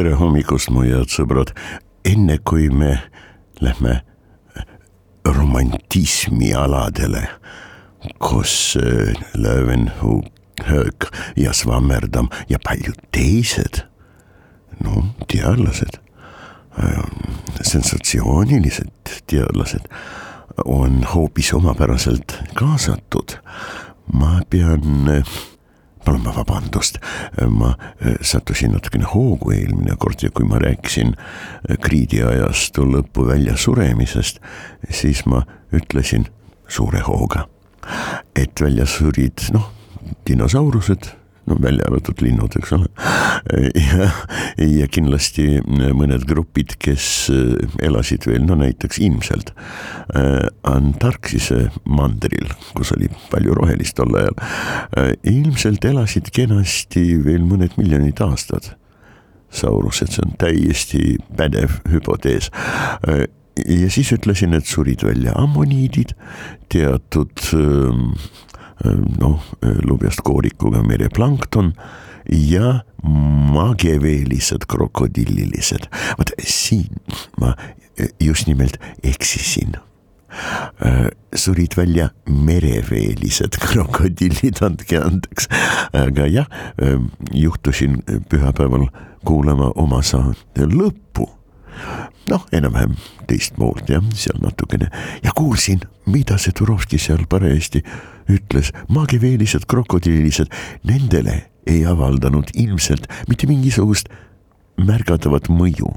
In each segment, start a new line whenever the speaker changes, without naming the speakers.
tere hommikust, mu head sõbrad. enne kui me lähme romantismi aladele, kus äh, Löwenhoek ja Swammerdam ja paljud teised, no teadlased, sensatsioonilised teadlased on hoopis omapäraselt kaasatud. ma pean äh, palun ma vabandust, ma äh, sattusin natukene hoogu eelmine kord ja kui ma rääkisin äh, kriidiajastu lõpu väljasuremisest, siis ma ütlesin suure hooga, et välja surid noh, dinosaurused no välja arvatud linnud, eks ole. Ja, ja kindlasti mõned grupid, kes äh, elasid veel, no näiteks ilmselt äh, Antarktise mandril, kus oli palju rohelist tol ajal. Äh, ilmselt elasid kenasti veel mõned miljonid aastad. Saurused, see on täiesti pädev hüpotees ja siis ütlesin, et surid välja ammoniidid, teatud noh, lubjast koorikuga mereplankton ja mageveelised krokodillilised. vot siin ma just nimelt eksisin surid välja mereveelised krokodillid, andke andeks. aga jah, juhtusin pühapäeval kuulama oma saate lõppu noh, enam-vähem teist poolt jah, seal natukene ja kuulsin, mida see Turovski seal parajasti ütles, maagiveelised krokodillilised, nendele ei avaldanud ilmselt mitte mingisugust märgatavat mõju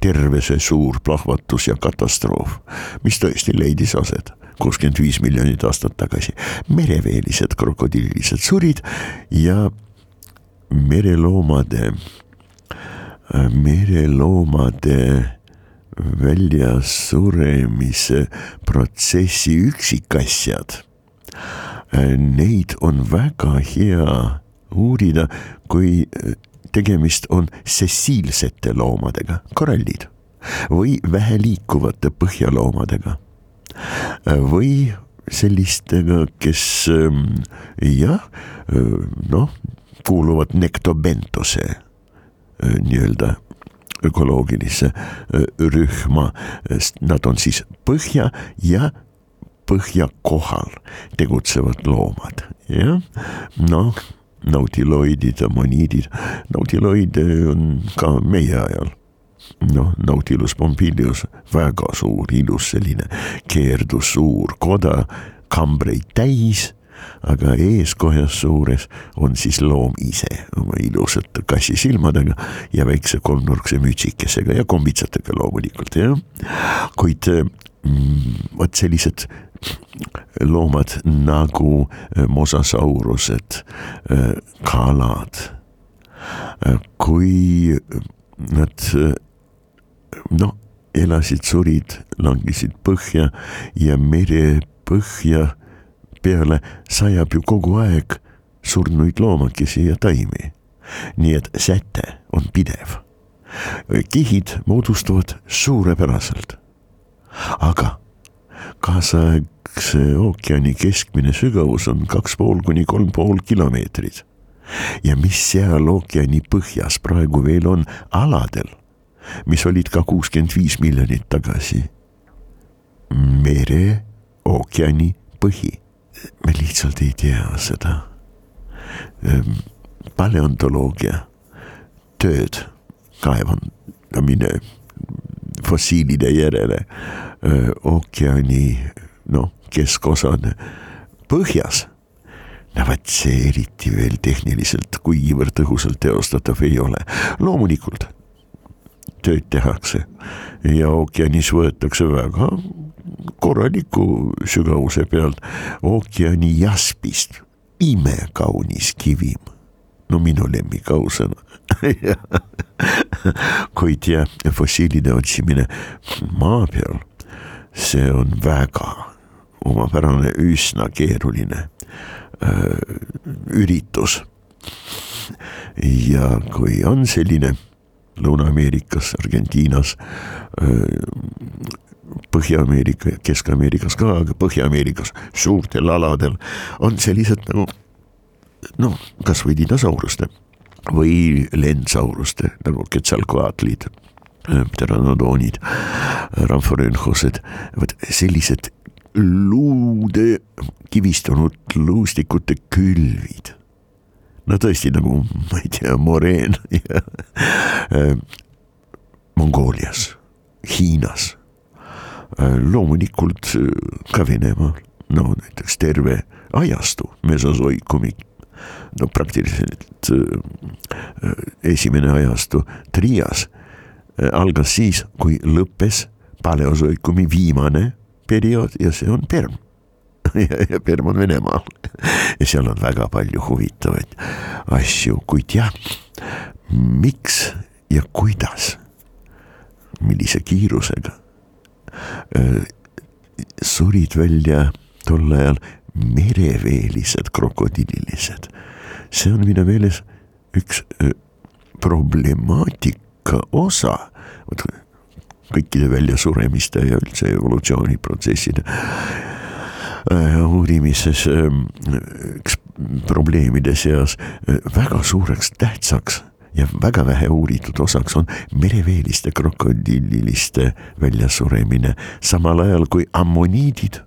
terve see suur plahvatus ja katastroof, mis tõesti leidis aset kuuskümmend viis miljonit aastat tagasi. mereveelised krokodillilised surid ja mereloomade, mereloomade väljasuremise protsessi üksikasjad. Neid on väga hea uurida, kui tegemist on sessiilsete loomadega, korallid või väheliikuvate põhjaloomadega või sellistega, kes jah, noh, kuuluvad nektobentose nii-öelda ökoloogilisse rühma, nad on siis põhja ja põhja kohal tegutsevad loomad, jah, noh nautiloidid, ammoniidid, nautiloide on ka meie ajal noh, Nautilus pompilius, väga suur, ilus selline keerdussuur koda, kambreid täis aga eeskojas suures on siis loom ise oma ilusate kassisilmadega ja väikse kolmnurkse mütsikesega ja kombitsatega loomulikult jah. kuid mm, vot sellised loomad nagu äh, mosasaurused, äh, kalad, äh, kui nad noh, elasid, surid, langesid põhja ja merepõhja peale sajab ju kogu aeg surnuid loomakesi ja taimi. nii et säte on pidev. kihid moodustuvad suurepäraselt. aga kaasaegse ookeani keskmine sügavus on kaks pool kuni kolm pool kilomeetrit. ja mis seal ookeani põhjas praegu veel on aladel, mis olid ka kuuskümmend viis miljonit tagasi. mere, ookeani põhi me lihtsalt ei tea seda. Ehm, paleontoloogia tööd, kaevandamine fossiilide järele ookeani noh, keskosad põhjas. no vot see eriti veel tehniliselt kuigivõrd tõhusalt teostatav ei ole, loomulikult tööd tehakse ja ookeanis võetakse väga korraliku sügavuse pealt ookeani jaspist imekaunis kivim. No minu lemmik ausõna kuid jah, fossiilide otsimine maa peal, see on väga omapärane, üsna keeruline öö, üritus. ja kui on selline Lõuna-Ameerikas, Argentiinas, Põhja-Ameerika, Kesk-Ameerikas ka, aga Põhja-Ameerikas suurtel aladel on sellised nagu noh, kasvõi dinosauruste või lendsauruste nagu Quetzalcoatlid, pteranodonid, ramforönhosed, vot sellised luude kivistunud luustikute külvid. No tõesti nagu, ma ei tea, moreen ja äh, Mongoolias, Hiinas. Äh,, loomulikult äh, ka Venemaal, no näiteks terve ajastu mesosoikumi, no praktiliselt äh, esimene ajastu Trias äh, algas siis, kui lõppes paleosoikumi viimane periood ja see on Perm. Ja, Perm on Venemaal. Ja seal on väga palju huvitavaid asju, kuid jah, miks ja kuidas, millise kiirusega äh, surid välja tol ajal mereveelised krokodillilised. see on minu meeles üks problemaatika osa, vot kõikide väljasuremiste ja üldse evolutsiooniprotsesside Äh, uurimises ähm, üks probleemide seas äh, väga suureks tähtsaks ja väga vähe uuritud osaks on mereveeliste krokodilliliste väljasuremine, samal ajal kui ammoniidid,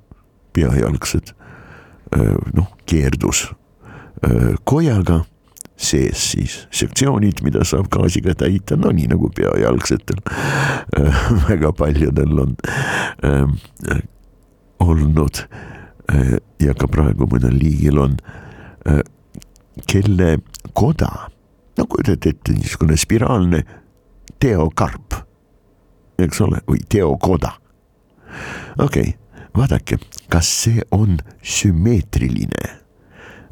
peajalgsed, noh, keerdus. Kojaga sees siis sektsioonid, mida saab gaasiga täita, no nii nagu peajalgsetel. Väga paljudel on äh, olnud. Äh, Äh, ja ka praegu mõnel liigil on, äh, kelle koda, no kujutate ette niisugune spiraalne teokarp, eks ole, või teokoda. okei okay,, vaadake, kas see on sümmeetriline,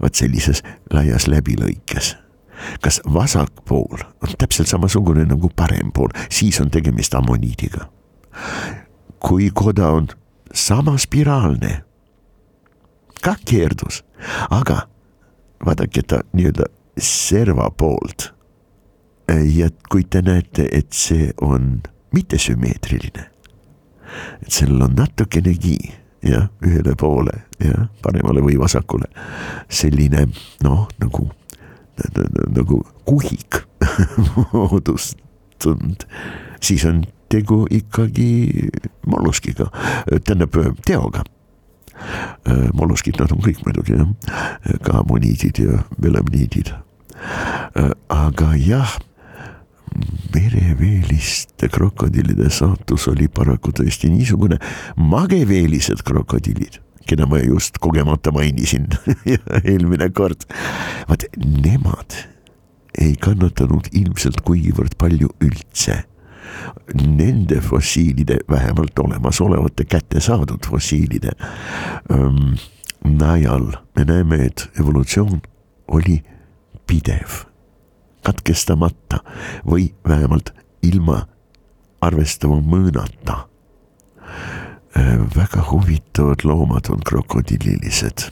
vot sellises laias läbilõikes kas vasak pool on täpselt samasugune nagu parem pool, siis on tegemist ammoniidiga. kui koda on sama spiraalne ka keerdus, aga vaadake ta nii-öelda serva poolt. ja kui te näete, et see on mittesümmeetriline, et sellel on natukenegi jah, ühele poole jah, paremale või vasakule. Selline noh, nagu nagu kuhik moodustunud, siis on tegu ikkagi molluskiga, tähendab teoga. Äh, molluskid, nad on kõik muidugi jah, ka ammoniidid ja belemniidid. Äh, aga jah, mereveeliste krokodillide saatus oli paraku tõesti niisugune, mageveelised krokodillid keda ma just kogemata mainisin eelmine kord. vaat nemad ei kannatanud ilmselt kuigivõrd palju üldse nende fossiilide, vähemalt olemasolevate kättesaadud fossiilide ähm, najal me näeme, et evolutsioon oli pidev, katkestamata või vähemalt ilma arvestava mõõnata äh,. väga huvitavad loomad on krokodillilised,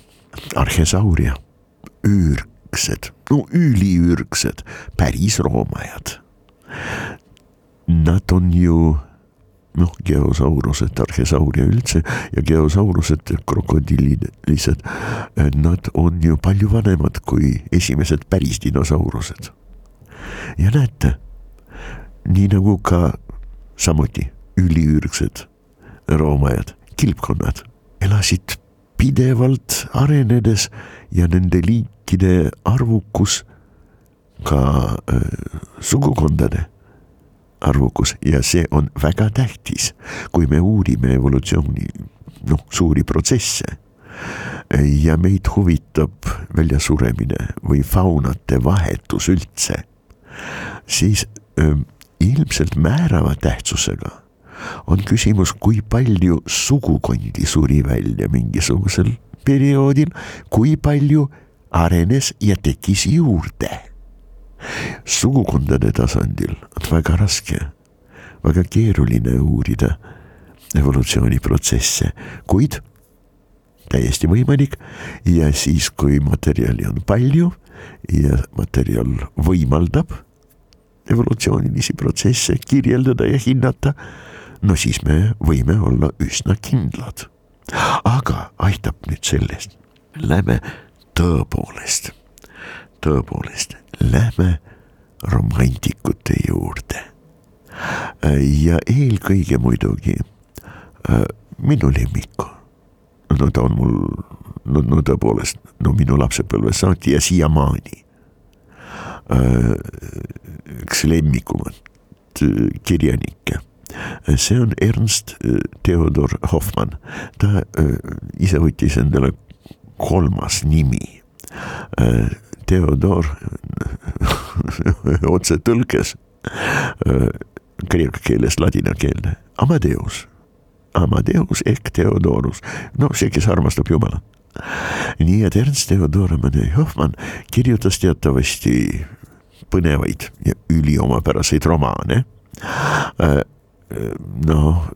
arhesauria, üürgsed, no üliürgsed, päris roomajad nad on ju noh, geosaurused, arhesauria üldse ja geosaurused, krokodillilised, nad on ju palju vanemad kui esimesed päris dinosaurused. Ja näete, nii nagu ka samuti üliürgsed roomajad, kilpkonnad elasid pidevalt arenedes ja nende liikide arvukus ka äh, sugukondade arvukus ja see on väga tähtis, kui me uurime evolutsiooni noh, suuri protsesse. ja meid huvitab väljasuremine või faunate vahetus üldse, siis ilmselt määrava tähtsusega on küsimus, kui palju sugukondi suri välja mingisugusel perioodil, kui palju arenes ja tekkis juurde. sugukondade tasandil on väga raske, väga keeruline uurida evolutsiooniprotsesse, kuid täiesti võimalik ja siis, kui materjali on palju ja materjal võimaldab evolutsioonilisi protsesse kirjeldada ja hinnata, no siis me võime olla üsna kindlad. aga aitab nüüd sellest, lähme tõepoolest, tõepoolest, lähme romantikute juurde. ja eelkõige muidugi äh, minu lemmiku no ta on mul, no, no tõepoolest, no minu lapsepõlvest saati ja siiamaani üks lemmikumat äh, kirjanikke. see on Ernst äh, Theodor Hoffmann, ta ise võttis endale kolmas nimi. Theodor otsetõlkes kreeka keelest ladina keelde, Amadeus Amadeus ehk Theodorus, no see, kes armastab Jumalat. nii et Ernst Theodor Amadei Hoffmann kirjutas teatavasti põnevaid ja üliomapäraseid romaane. Noh,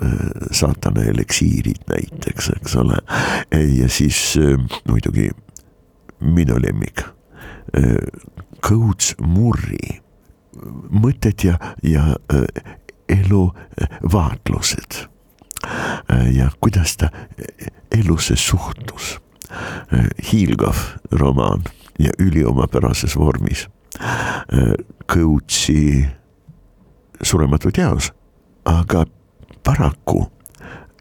saatana eliksiirid näiteks, eks ole, ja siis muidugi minu lemmik, Coates Murri mõtted ja, ja eluvaatlused ja kuidas ta elusse suhtus. Hiilgav romaan ja üliomapärases vormis. Äh, Coats'i surematu teos, aga paraku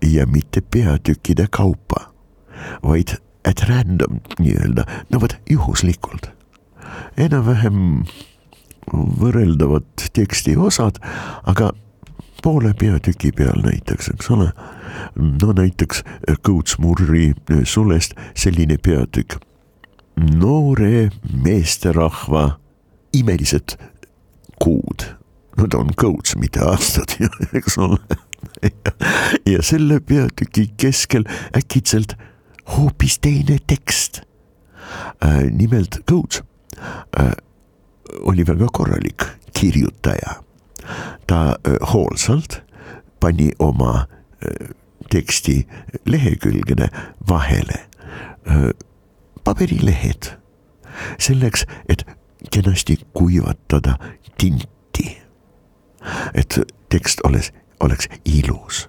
ja mitte peatükkide kaupa, vaid at random nii-öelda, no vot juhuslikult. enam-vähem võrreldavad tekstiosad, aga poole peatüki peal näiteks, eks ole. no näiteks Kõutsmurri eh, sulest selline peatükk. noore meesterahva imelised kuud. no ta on Kõuts, mitte aastad eks ole. Ja selle peatüki keskel äkitselt hoopis teine tekst. Äh,. nimelt Kõuts äh, oli väga korralik kirjutaja. Ta hoolsalt pani oma teksti lehekülgede vahele. Paberilehed. Selleks, et kenasti kuivatada tinti. et tekst oleks, oleks ilus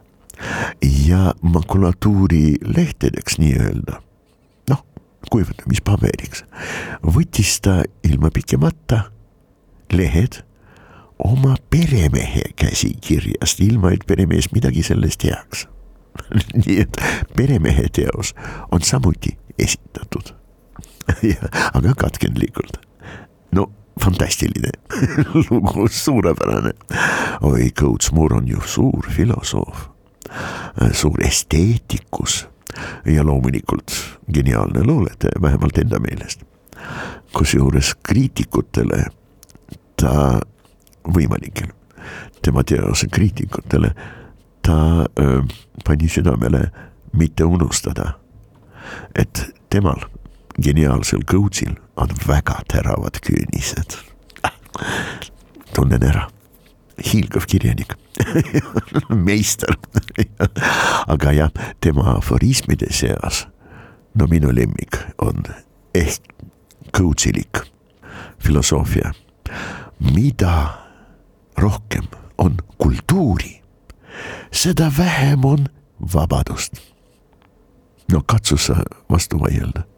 ja makulatuuri lehtedeks nii-öelda, noh, kuivatamispaberiks, võttis ta ilma pikemata lehed oma peremehe käsikirjast, ilma et peremees midagi sellest teaks nii et peremehe teos on samuti esitatud aga katkendlikult. Fantastiline lugu, suurepärane. oi, Coates Moore on ju suur filosoof, suur esteetikus ja loomulikult geniaalne luuletaja, vähemalt enda meelest. kusjuures kriitikutele ta võimalikel tema teose kriitikutele, ta öö, pani südamele mitte unustada, et temal, geniaalsel coach'il on väga teravad küünised. tunnen ära, hiilgav kirjanik meister aga jah, tema aforismide seas, no minu lemmik on ehk coach'ilik filosoofia, mida rohkem on kultuuri, seda vähem on vabadust. no katsu sa vastu vaielda.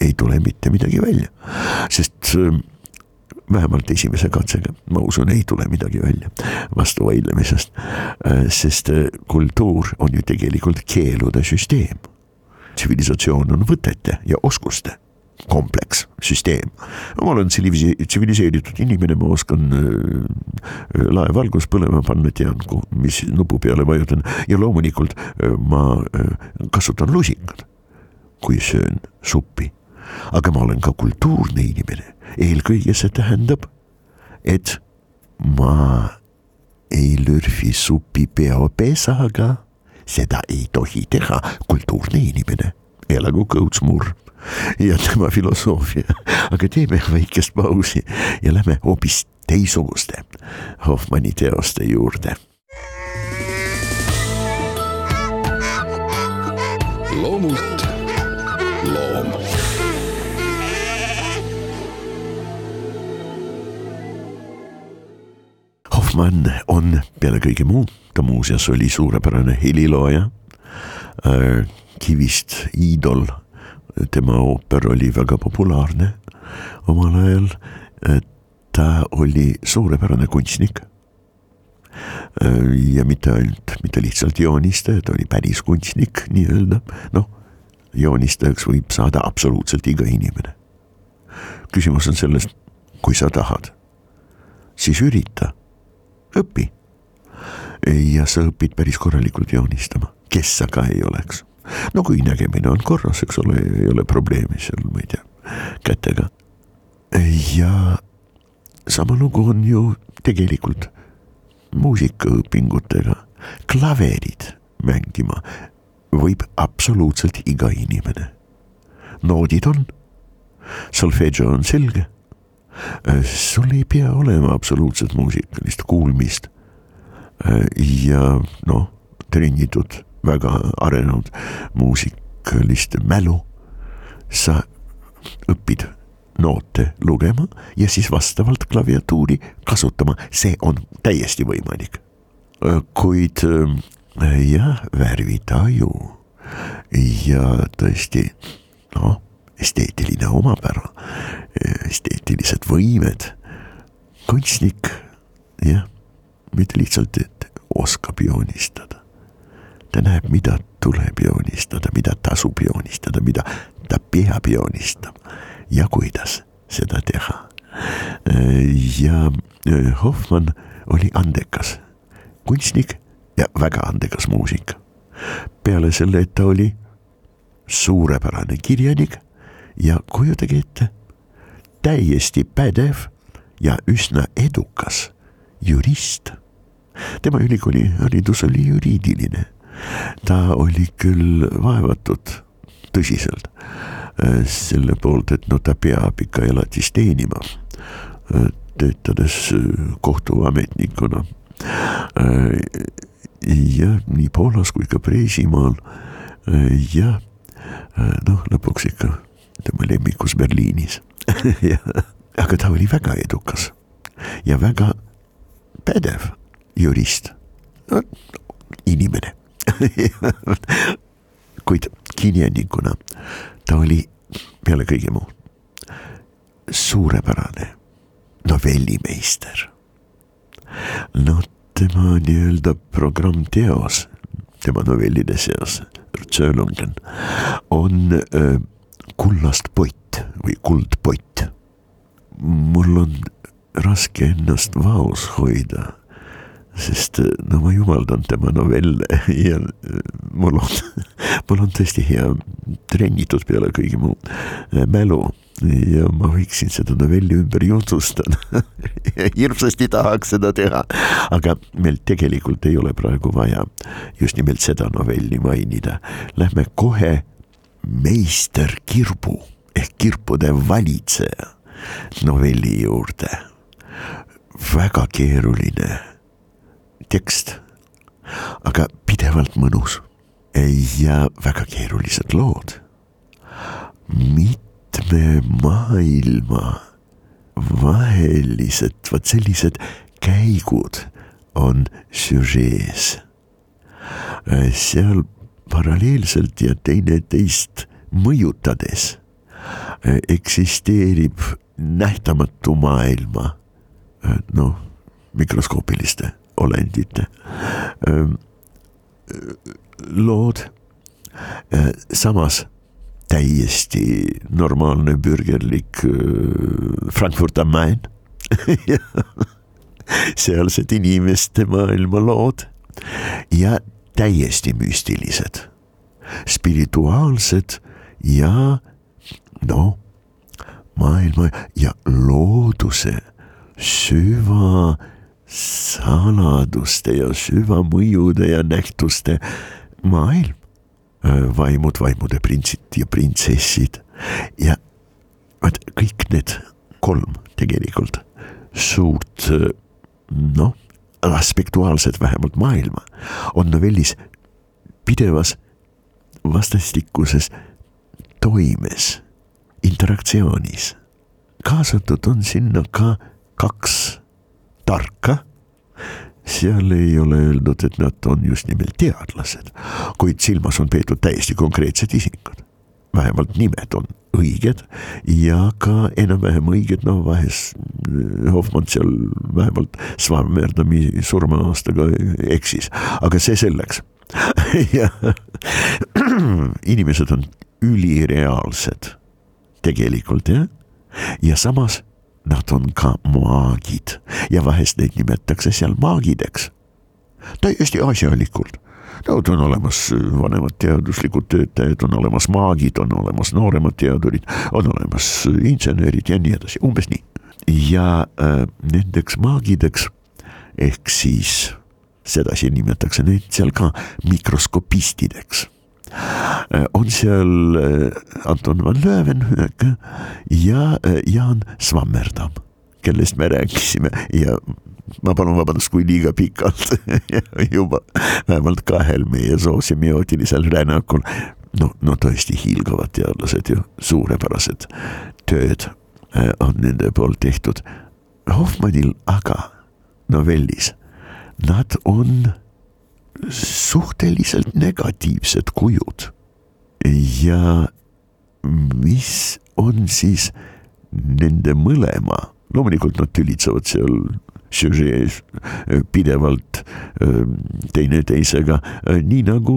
Ei tule mitte midagi välja, sest ähm, vähemalt esimese katsega, ma usun, ei tule midagi välja vastu vaidlemisest. Äh, sest äh, kultuur on ju tegelikult keelude süsteem. tsivilisatsioon on võtete ja oskuste kompleks, süsteem. ma olen tsiviliseeritud inimene, ma oskan äh, laevalgust põlema panna, tean, mis nupu peale vajutan ja loomulikult ma kasutan lusikad, kui söön suppi. Aga ma olen ka kultuurne inimene, eelkõige see tähendab, et ma ei lürfi supi peopesaga, seda ei tohi teha. Kultuurne inimene, elagu Kõuts Murr ja tema filosoofia, aga teeme väikest pausi ja lähme hoopis teistsuguste Hoffmanni teoste juurde.
loomult. Loom
Hoffmann on peale kõige muu, ta muuseas oli suurepärane helilooja, äh, kivist iidol, tema ooper oli väga populaarne omal ajal, ta oli suurepärane kunstnik. Äh, ja mitte ainult, mitte lihtsalt joonistaja, ta oli päris kunstnik nii-öelda, noh, joonistajaks võib saada absoluutselt iga inimene. küsimus on selles, kui sa tahad, siis ürita õpi. ja sa õpid päris korralikult joonistama, kes sa ka ei oleks. no kui nägemine on korras, eks ole, ei ole probleemi seal, ma ei tea, kätega. ja sama lugu on ju tegelikult muusikaõpingutega, klaverid mängima võib absoluutselt iga inimene. noodid on, solfedžo on selge sul ei pea olema absoluutselt muusikalist kuulmist. Ja noh, trennitud, väga arenenud muusikalist mälu. sa õpid noote lugema ja siis vastavalt klaviatuuri kasutama, see on täiesti võimalik. Kuid jah, värvitaju ja tõesti noh esteetiline omapära, esteetilised võimed. kunstnik, jah, mitte lihtsalt, et oskab joonistada. ta näeb, mida tuleb joonistada, mida tasub joonistada, mida ta peab joonistama ja kuidas seda teha. ja äh, Hoffmann oli andekas kunstnik ja väga andekas muusik. peale selle, et ta oli suurepärane kirjanik ja kujutage ette, täiesti pädev ja üsna edukas jurist. tema ülikooli haridus oli juriidiline. ta oli küll vaevatud tõsiselt äh, selle poolt, et no ta peab ikka elatist teenima, äh, töötades äh, kohtuametnikuna. jah, nii Poolas kui ka Preisimaal. jah, noh, lõpuks ikka tema lemmikus Berliinis. Aga ta oli väga edukas ja väga pädev jurist, inimene. Kuid kirjanikuna ta oli peale kõige muu suurepärane novellimeister. noh, tema nii-öelda programmteos, tema novellide seas, on öö, kullast pott või kuldpott. mul on raske ennast vaos hoida, sest no ma jumaldan tema novelle ja mul on, mul on tõesti hea trennitud peale kõige mu mälu ja ma võiksin seda novelli ümber jutustada hirmsasti tahaks seda teha, aga meil tegelikult ei ole praegu vaja just nimelt seda novelli mainida. Lähme kohe meister Kirbu ehk kirpude valitseja novelli juurde. väga keeruline tekst, aga pidevalt mõnus ja väga keerulised lood. mitme maailma vahelised, vot sellised käigud on süžees. seal paralleelselt ja teineteist mõjutades äh, eksisteerib nähtamatu maailma äh, noh, mikroskoopiliste olendite ähm, lood. Äh, samas täiesti normaalne bürgerlik Frankfurt am Main sealsed inimeste maailmalood ja täiesti müstilised, spirituaalsed ja noh, maailma ja looduse süva saladuste ja süvamõjude ja nähtuste maailm. vaimud, vaimude printsid ja printsessid ja vot kõik need kolm tegelikult suurt noh, aspektuaalset vähemalt maailma on novellis pidevas vastastikuses toimes, interaktsioonis. kaasatud on sinna ka kaks tarka. seal ei ole öeldud, et nad on just nimelt teadlased, kuid silmas on peetud täiesti konkreetsed isikud. Vähemalt nimed on õiged ja ka enam-vähem õiged, noh vahest eh, Hoffmann seal vähemalt Swarmerdami surmaaastaga eksis, aga see selleks ja inimesed on ülireaalsed tegelikult jah, ja samas nad on ka maagid ja vahest neid nimetatakse seal maagideks. täiesti asjalikult. No on olemas vanemad teaduslikud töötajad, on olemas maagid, on olemas nooremad teadurid, on olemas insenerid ja nii edasi, umbes nii. ja äh, nendeks maagideks ehk siis sedasi nimetatakse neid seal ka mikroskopistideks Äh, on seal äh, Anton van Leeuwenhoek ja äh, Jaan Swammerdam, kellest me rääkisime ja ma palun vabandust, kui liiga pikalt juba vähemalt kahel meie soosiomiotilisel rännakul. no, no tõesti hiilgavad teadlased ju, suurepärased tööd on nende poolt tehtud. Hoffmannil aga novellis, nad on suhteliselt negatiivsed kujud. ja mis on siis nende mõlema, loomulikult nad tülitsevad seal süžees pidevalt teineteisega, nii nagu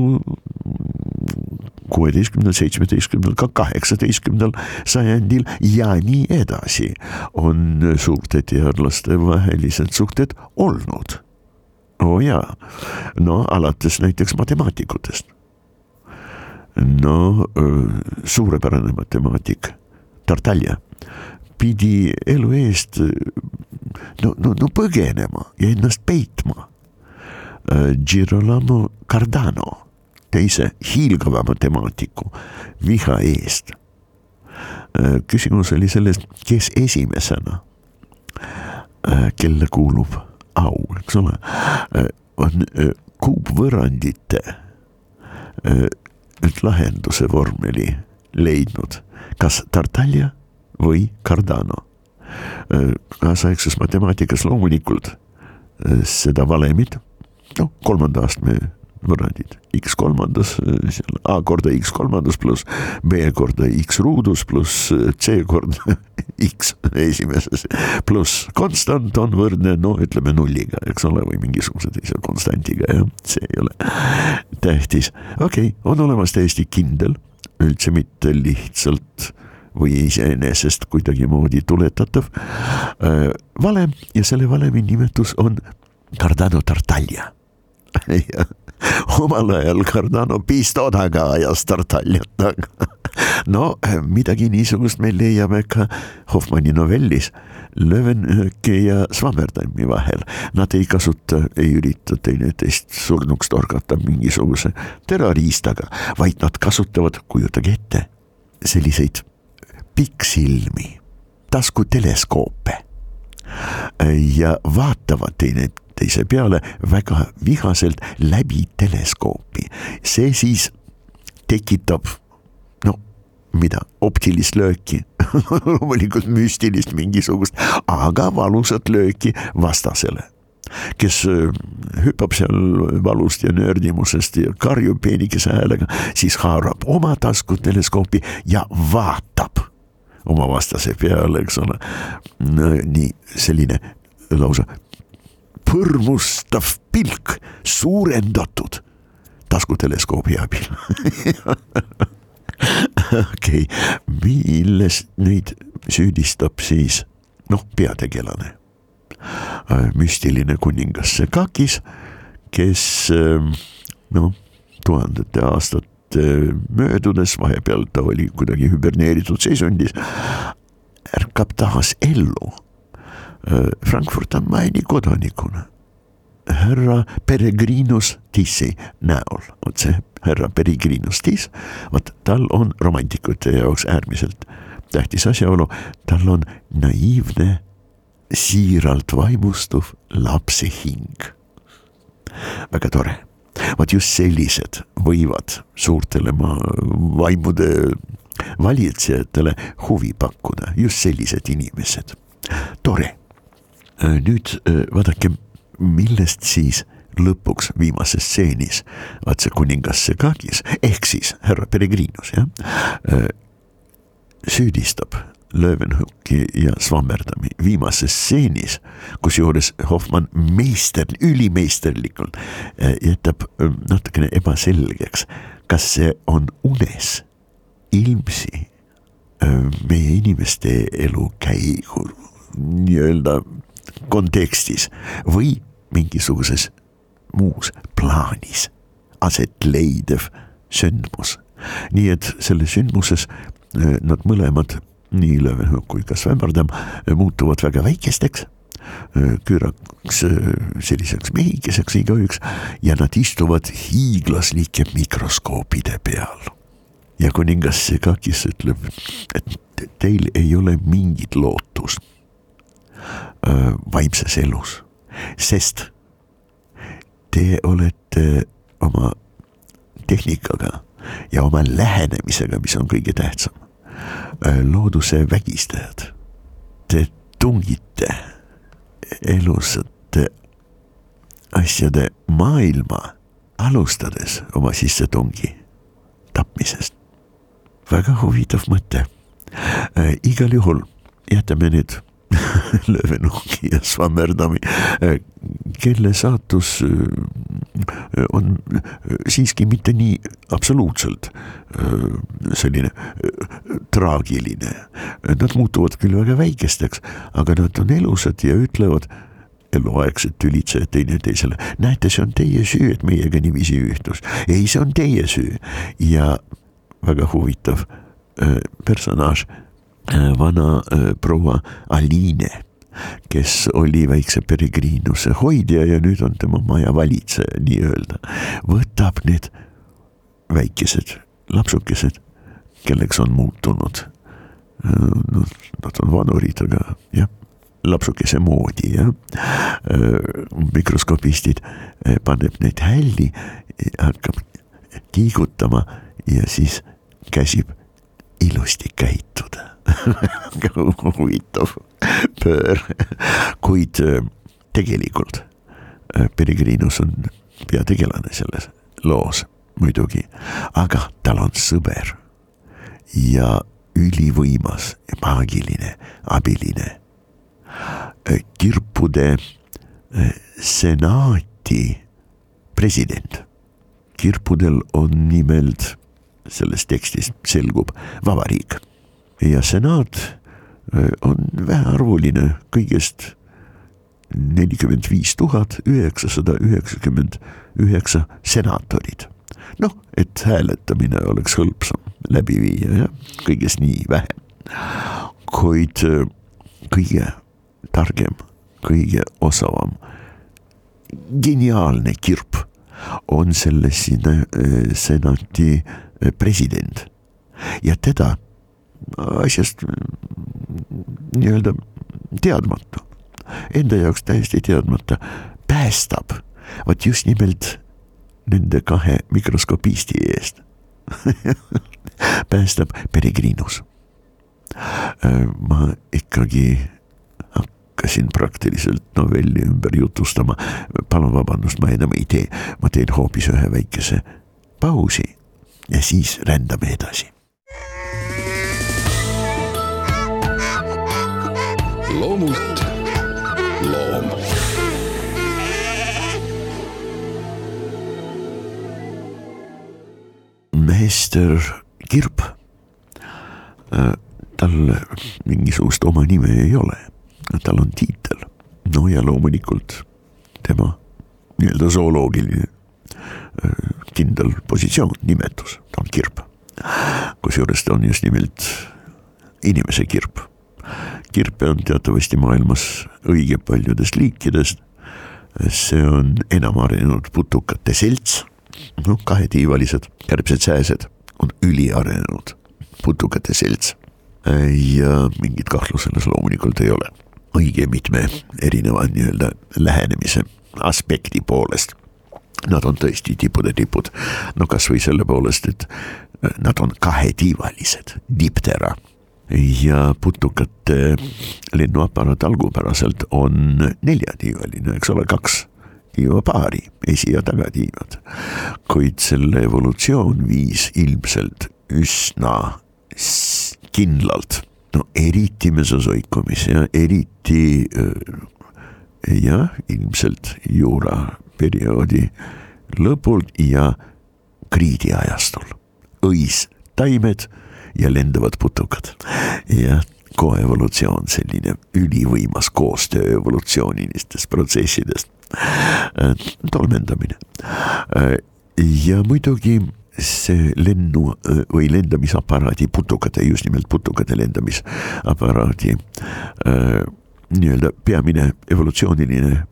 kuueteistkümnendal, seitsmeteistkümnendal, ka kaheksateistkümnendal sajandil ja nii edasi on suurte teadlaste vahelised suhted olnud. Oo oh jaa, no alates näiteks matemaatikutest. no suurepärane matemaatik, Tartalja pidi elu eest no, no, no põgenema ja ennast peitma. Girolamo Cardano, teise hiilgava matemaatiku viha eest. küsimus oli selles, kes esimesena, kelle kuulub au, eks ole, äh, on äh, kuupvõrrandite äh, nüüd lahenduse vormeli leidnud, kas Tartaglia või Cardano. kaasaegses matemaatikas loomulikult seda valemit, noh, kolmanda astme võrrandid, X kolmandas, seal A korda X kolmandas pluss B korda X ruudus pluss C korda X esimeses pluss konstant on võrdne, no ütleme nulliga, eks ole, või mingisuguse teise konstantiga, jah, see ei ole tähtis. okei okay,, on olemas täiesti kindel, üldse mitte lihtsalt või iseenesest kuidagimoodi tuletatav äh, valem ja selle valemi nimetus on Cardano Tartaglia omal ajal Cardano piistodaga ajas Tartaljat taga. no midagi niisugust me leiame ka Hoffmanni novellis Löwenhöki ja Swammerdami vahel. Nad ei kasuta, ei ürita teineteist surnuks torgata mingisuguse terroriistaga, vaid nad kasutavad, kujutage ette, selliseid pikksilmi, taskuteleskoope. Ja vaatavad teineteist teise peale väga vihaselt läbi teleskoopi. see siis tekitab no mida, optilist lööki. Loomulikult müstilist mingisugust, aga valusat lööki vastasele kes äh, hüppab seal valust ja nördimusest ja karjub peenikese häälega, siis haarab oma taskuteleskoopi ja vaatab oma vastase peale, eks ole. nii selline lausa põrmustav pilk, suurendatud taskuteleskoobi abil okei okay., milles neid süüdistab siis noh, peategelane, äh, müstiline kuningas Sekakis, kes ähm, noh, tuhandete aastate möödudes, vahepeal ta oli kuidagi hüberneeritud seisundis, ärkab taas ellu. Frankfurt am Maini kodanikuna. Härra Peregrinus Tissi näol, vot see härra Peregrinus Tiss, vot tal on romantikute jaoks äärmiselt tähtis asjaolu, tal on naiivne, siiralt vaimustuv lapse hing. väga tore, vot just sellised võivad suurtele maa vaimude valitsejatele huvi pakkuda, just sellised inimesed, tore. nüüd vaadake millest siis lõpuks viimases stseenis, vaat see kuningas Segagis ehk siis härra Peregrinus jah, äh, süüdistab Löwenhocki ja Swammerdami viimases stseenis, kusjuures Hoffmann meister, ülimeisterlikult äh, jätab äh, natukene ebaselgeks, kas see on unes ilmsi meie inimeste elukäigu nii-öelda kontekstis või mingisuguses muus plaanis aset leidev sündmus. nii et selles sündmuses nad mõlemad, nii Löwenhoek kui ka Svämmerdam äh, muutuvad väga väikesteks. Küüraks selliseks mehikeseks igaüks. Ja nad istuvad hiiglaslike mikroskoopide peal. ja kuningas Segakis ütleb, et teil ei ole mingit lootust vaimses elus. Sest te olete oma tehnikaga ja oma lähenemisega, mis on kõige tähtsam, äh, looduse vägistajad. Te tungite elusate asjade maailma, alustades oma sissetungi tapmisest. väga huvitav mõte äh,. igal juhul jätame nüüd Löwenhocki ja Swammerdami, kelle saatus äh, on äh, siiski mitte nii absoluutselt äh, selline traagiline. Nad muutuvad küll väga väikesteks, aga nad on elusad ja ütlevad eluaegsed tülitsejad teineteisele, näete, see on teie süü, et meiega niiviisi ühtus. ei, see on teie süü ja väga huvitav personaaž Äh, vana äh, proua Aline, kes oli väikse peregriinuse hoidja ja nüüd on tema maja valitseja nii-öelda, võtab need väikesed lapsukesed, kelleks on muutunud. noh, nad on vanurid, aga jah, lapsukese moodi jah. mikroskopistid paneb neid hälli, hakkab tiigutama ja siis käsib ilusti käituda huvitav pöör, kuid äh, tegelikult äh, Peregrinus on peategelane selles loos muidugi, aga tal on sõber ja ülivõimas, maagiline abiline. Äh, kirpude senaati president. kirpudel on nimelt selles tekstis selgub vabariik ja senaat äh, on vähearvuline, kõigest nelikümmend viis tuhat üheksasada üheksakümmend üheksa senaatorit. noh, et hääletamine oleks hõlpsam läbi viia, jah, kõigest nii vähe. kuid äh, kõige targem, kõige osavam, geniaalne kirp on selle äh, senati president ja teda asjast nii-öelda teadmata, enda jaoks täiesti teadmata, päästab. Vot just nimelt nende kahe mikroskopisti eest. Päästab Peregrinus. ma ikkagi hakkasin praktiliselt novelli ümber jutustama. palun vabandust, ma enam ei tee, ma teen hoopis ühe väikese pausi ja siis rändame edasi
loomult loom.
meester Kirp, äh, tal mingisugust oma nime ei ole, tal on tiitel, no ja loomulikult tema nii-öelda zooloogiline äh, kindel positsioon, nimetus, ta on kirp. kusjuures ta on just nimelt inimese kirp kirpe on teatavasti maailmas õige paljudest liikidest. see on enam arenenud putukate selts, noh kahetiivalised kärbsed sääsed on üliarenenud putukate selts. ja mingit kahtlust selles loomulikult ei ole, õige mitme erineva nii-öelda lähenemise aspekti poolest. Nad on tõesti tippude tipud, no kasvõi selle poolest, et nad on kahetiivalised, diptera ja putukate lennuaparaat algupäraselt on neljatiivaline, eks ole, kaks tiivapaari, esi- ja tagatiivad. kuid selle evolutsioon viis ilmselt üsna kindlalt, no eriti mesosoikumis ja eriti jah, ilmselt juuraperioodi lõpul ja kriidiajastul, õistaimed ja lendavad putukad. jah, koevolutsioon, selline ülivõimas koostöö evolutsioonilistest protsessidest, tolmendamine. Ja muidugi see lennu või lendamisaparaadi putukate, just nimelt putukate lendamisaparaadi nii-öelda peamine evolutsiooniline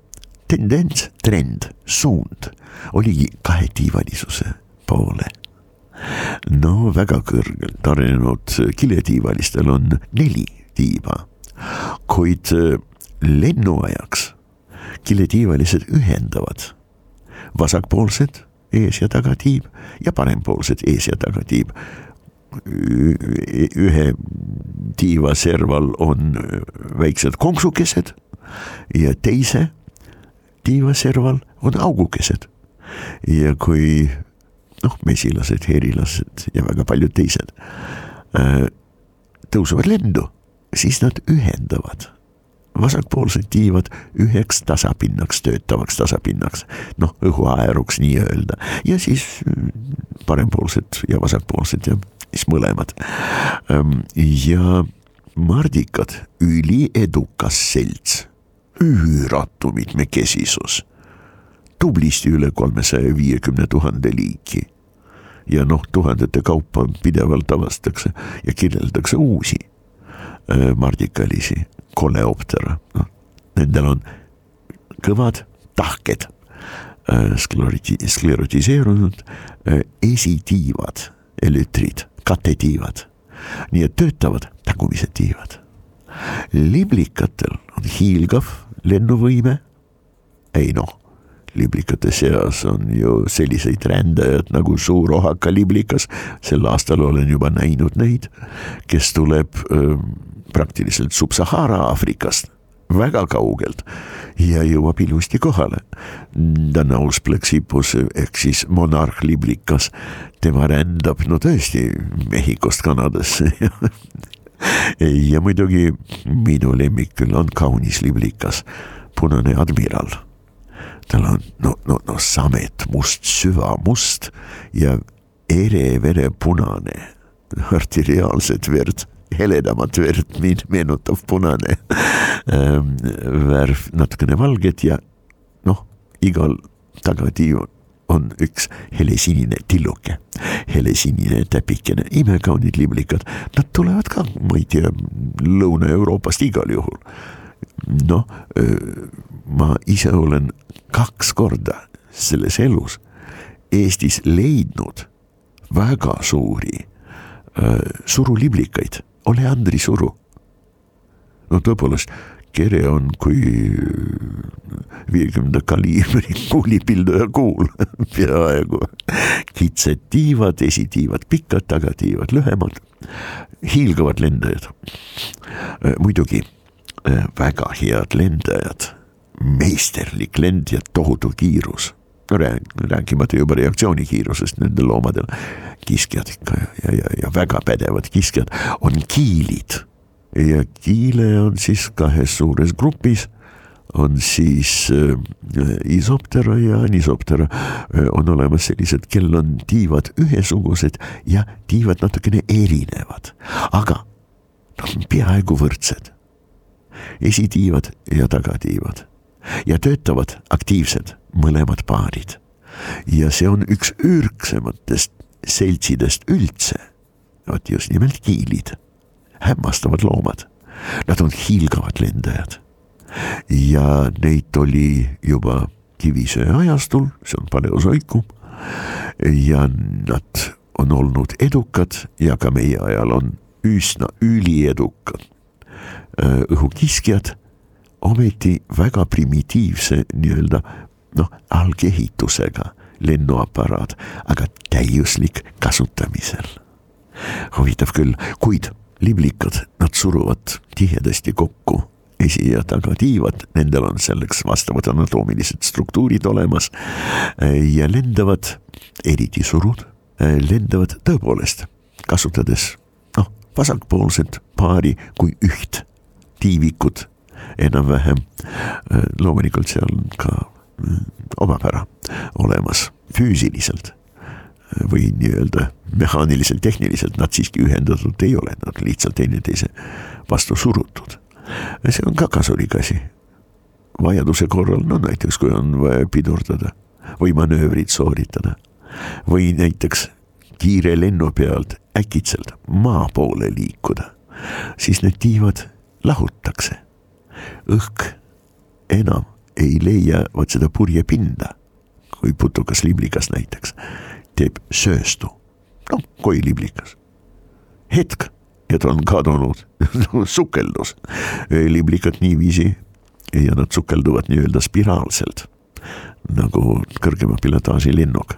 tendents, trend, suund oligi kahetiivalisuse poole no väga kõrgelt arenenud kiletiivalistel on neli tiiba, kuid äh, lennuajaks kiletiivalised ühendavad vasakpoolsed ees ja tagatiib ja parempoolsed ees ja tagatiib. ühe tiiva serval on väiksed konksukesed ja teise tiiva serval on augukesed. ja kui noh, mesilased, herilased ja väga paljud teised äh, tõusevad lendu, siis nad ühendavad. Vasakpoolsed tiivad üheks tasapinnaks, töötavaks tasapinnaks, noh õhuaeruks nii-öelda. Ja siis mm, parempoolsed ja vasakpoolsed ja siis mõlemad. Ähm, ja mardikad, üliedukas selts, üüratu mitmekesisus tublisti üle kolmesaja viiekümne tuhande liiki. ja noh, tuhandete kaupa pidevalt avastatakse ja kirjeldatakse uusi äh, mardikalisi, koleoptera, noh, nendel on kõvad tahked äh,, skleroti-, sklerotiseerunud äh, esitiivad, elütrid, katetiivad, nii et töötavad tagumised tiivad. liblikatel on hiilgav lennuvõime, ei noh liblikate seas on ju selliseid rändajad nagu suur ohakaliblikas, sel aastal olen juba näinud neid, kes tuleb öö, praktiliselt Sub-Sahara Aafrikast väga kaugelt ja jõuab ilusti kohale. Danaus plexipus ehk siis monarhliblikas, tema rändab no tõesti Mehhikost Kanadasse ja muidugi minu lemmik küll on kaunis liblikas, punane admiral tal on no, no, no samet must, süvamust ja ere verepunane, arteriaalset verd, heledamat verd meenutav punane. Ähm, värv, natukene valget ja noh, igal tagatiiv on üks helesinine tilluke, helesinine täpikene, imekaunid liblikad, nad tulevad ka, ma ei tea, Lõuna-Euroopast igal juhul. Noh, ma ise olen kaks korda selles elus Eestis leidnud väga suuri suruliblikaid, oleandri suru. no tõepoolest, kere on kui viiekümnenda kaliibri kuulipilduja kuul peaaegu. kitsed tiivad, esitiivad pikad, tagatiivad lühemad, hiilgavad lendajad. muidugi väga head lendajad meisterlik lend ja tohutu kiirus. rääkimata juba reaktsioonikiirusest nendel loomadel. kiskjad ikka ja, ja, ja väga pädevad kiskjad on kiilid. ja kiile on siis kahes suures grupis on siis äh, isoptera ja anisoptera äh, on olemas sellised, kel on tiivad ühesugused ja tiivad natukene erinevad, aga nad on peaaegu võrdsed. Esitiivad ja tagatiivad ja töötavad aktiivsed mõlemad paarid. ja see on üks ürgsematest seltsidest üldse. vot just nimelt kiilid, hämmastavad loomad Nad on hiilgavad lendajad ja neid oli juba kivisöe ajastul, see on paleosoikum. ja nad on olnud edukad ja ka meie ajal on üsna üliedukad õhukiskjad, ometi väga primitiivse nii-öelda noh, algehitusega lennuaparaat, aga täiuslik kasutamisel. huvitav küll, kuid liblikad, nad suruvad tihedasti kokku esi- ja tagatiivad, nendel on selleks vastavad anatoomilised struktuurid olemas ja lendavad, eriti surud, lendavad tõepoolest, kasutades noh, vasakpoolset paari kui üht tiivikut enam-vähem. loomulikult seal on ka mm, omapära olemas füüsiliselt või nii-öelda mehaaniliselt, tehniliselt nad siiski ühendatud ei ole, nad lihtsalt teineteise vastu surutud see on ka kasulik asi. vajaduse korral, no näiteks kui on vaja pidurdada või manöövrit sooritada või näiteks kiire lennu pealt äkitselt maa poole liikuda, siis need tiivad lahutakse. õhk enam ei leia vot seda purjepinda, kui putukas liblikas näiteks teeb sööstu, noh kui liblikas. hetk ja ta on kadunud sukeldus. liblikad niiviisi ja nad sukelduvad nii-öelda spiraalselt nagu kõrgema pilotaaži lennuk,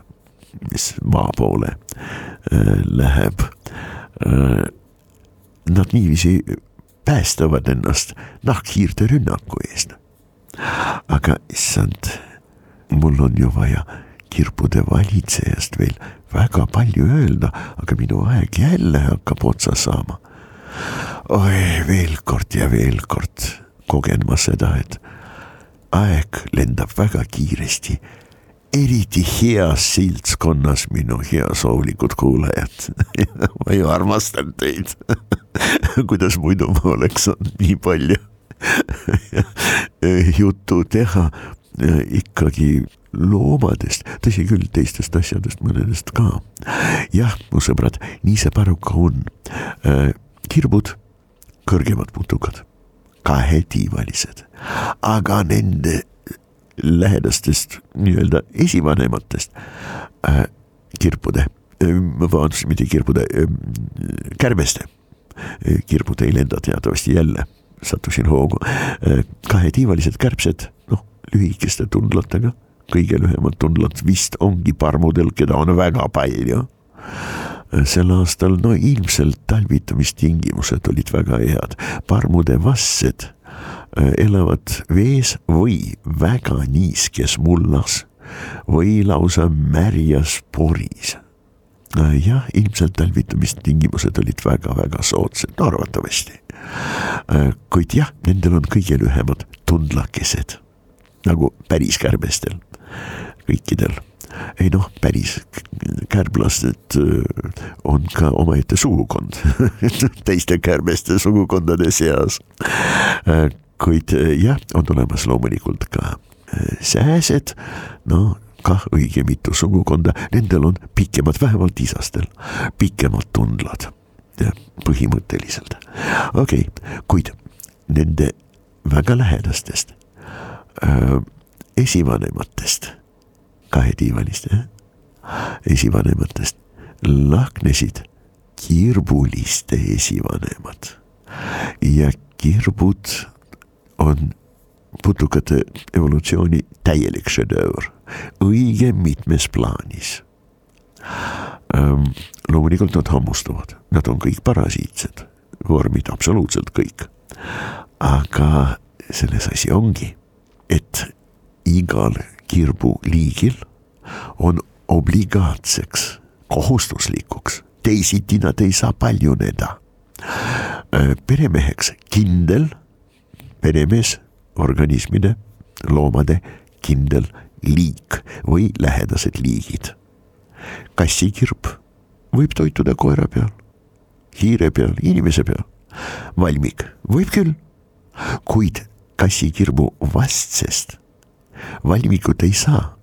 mis maa poole äh, läheb. Äh, nad niiviisi päästavad ennast nahkhiirte rünnaku eest. aga issand, mul on ju vaja kirbude valitsejast veel väga palju öelda, aga minu aeg jälle hakkab otsa saama. oi, veel kord ja veel kord kogen ma seda, et aeg lendab väga kiiresti. Eriti heas seltskonnas, minu heasoovlikud kuulajad ma ju armastan teid kuidas muidu ma oleks saanud nii palju juttu teha ikkagi loomadest, tõsi küll, teistest asjadest, mõnedest ka. jah, mu sõbrad, nii see paraku on. Äh, kirbud, kõrgemad putukad, kahetiivalised, aga nende lähedastest nii-öelda esivanematest äh, kirpude äh,, vabandust, mitte kirpude äh,, kärbeste äh,. kirbud ei lenda teatavasti jälle, sattusin hoogu äh,. kahetiivalised kärbsed, noh, lühikeste tundlatega kõige lühemad tundlad vist ongi parmudel, keda on väga palju. sel aastal no ilmselt talvitamistingimused olid väga head, parmude vassed äh, elavad vees või väga niiskes mullas või lausa märjas poris äh, jah, ilmselt talvitamistingimused olid väga-väga soodsad, arvatavasti. Äh, kuid jah, nendel on kõige lühemad tundlakesed nagu päris kärbestel kõikidel. ei noh, päris kärblased äh, on ka omaette sugukond teiste kärbeste sugukondade seas. Kuid äh, jah, on olemas loomulikult ka sääsed, no kah õige mitu sugukonda, nendel on pikemad, vähemalt isastel, pikemad tundlad põhimõtteliselt. okei okay., kuid nende väga lähedastest äh, esivanematest, kahetiivalist jah, esivanematest lahknesid kirbuliste esivanemad ja kirbud on putukate evolutsiooni täielik šedöör, õige mitmes plaanis ähm,. loomulikult nad hammustuvad, nad on kõik parasiitsed, vormid absoluutselt kõik. aga selles asi ongi, et igal kirbuliigil on obligaatseks, kohustuslikuks, teisiti nad ei saa paljuneda. Peremeheks kindel, peremees, organismide, loomade kindel liik või lähedased liigid. kassikirb võib toituda koera peal, hiire peal, inimese peal, valmik võib küll, kuid kassikirbu vastsest valmikut ei saa.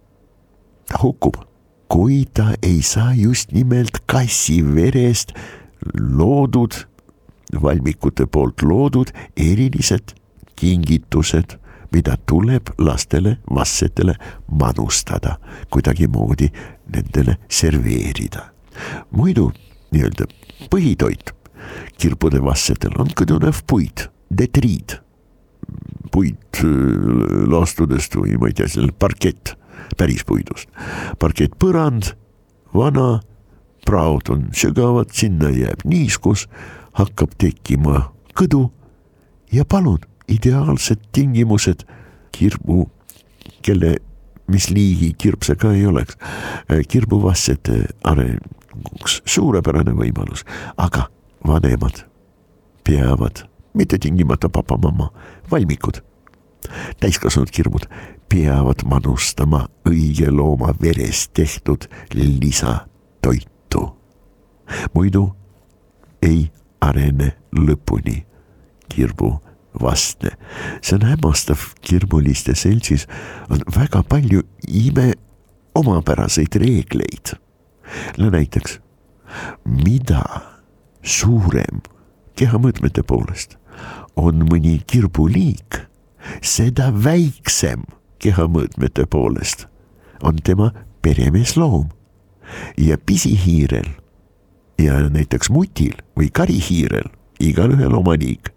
ta hukkub, kui ta ei saa just nimelt kassi verest loodud valmikute poolt loodud erilised kingitused, mida tuleb lastele, vassetele manustada, kuidagimoodi nendele serveerida. muidu nii-öelda põhitoit. Kirbude vassetel on kõdunev puit, detriid, puit äh, laastudest või ma ei tea, seal parkett, päris puidust, parkettpõrand, vana, praod on sügavad, sinna jääb niiskus, hakkab tekkima kõdu ja palun, ideaalsed tingimused kirbu, kelle mis liigi kirb see ka ei oleks, äh, kirbuvassete arenguks suurepärane võimalus, aga vanemad peavad, mitte tingimata papa-mamma, valmikud, täiskasvanud kirmud peavad manustama õige looma verest tehtud lisatoitu. muidu ei arene lõpuni kirbu vastne. see on hämmastav, kirmuliste seltsis on väga palju ime omapäraseid reegleid. no näiteks, mida suurem kehamõõtmete poolest on mõni kirbuliik, seda väiksem kehamõõtmete poolest on tema peremeesloom. ja pisihiirel ja näiteks mutil või karihiirel, igalühel oma liik,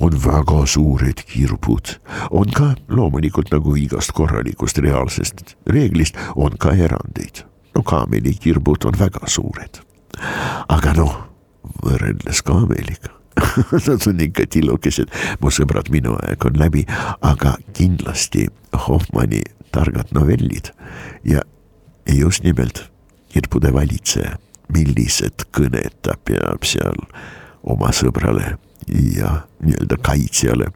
on väga suured kirbud, on ka loomulikult nagu igast korralikust reaalsest reeglist on ka erandeid. no kaamelikirbud on väga suured, aga noh võrreldes kaameliga Nad on ikka tillukesed, mu sõbrad, minu aeg on läbi, aga kindlasti Hoffmanni targad novellid ja just nimelt kirbude valitseja, millised kõned ta peab seal oma sõbrale ja nii-öelda kaitsjale,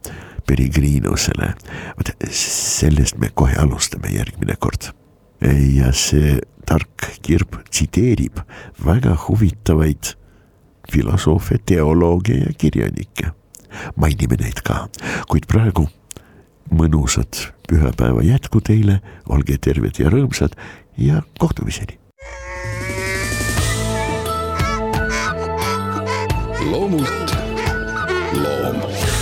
Peregrinusele. vot sellest me kohe alustame järgmine kord. ja see tark kirb tsiteerib väga huvitavaid filosoofe, teolooge ja kirjanikke. mainime neid ka, kuid praegu mõnusat pühapäeva jätku teile, olge terved ja rõõmsad ja kohtumiseni.
loomult long.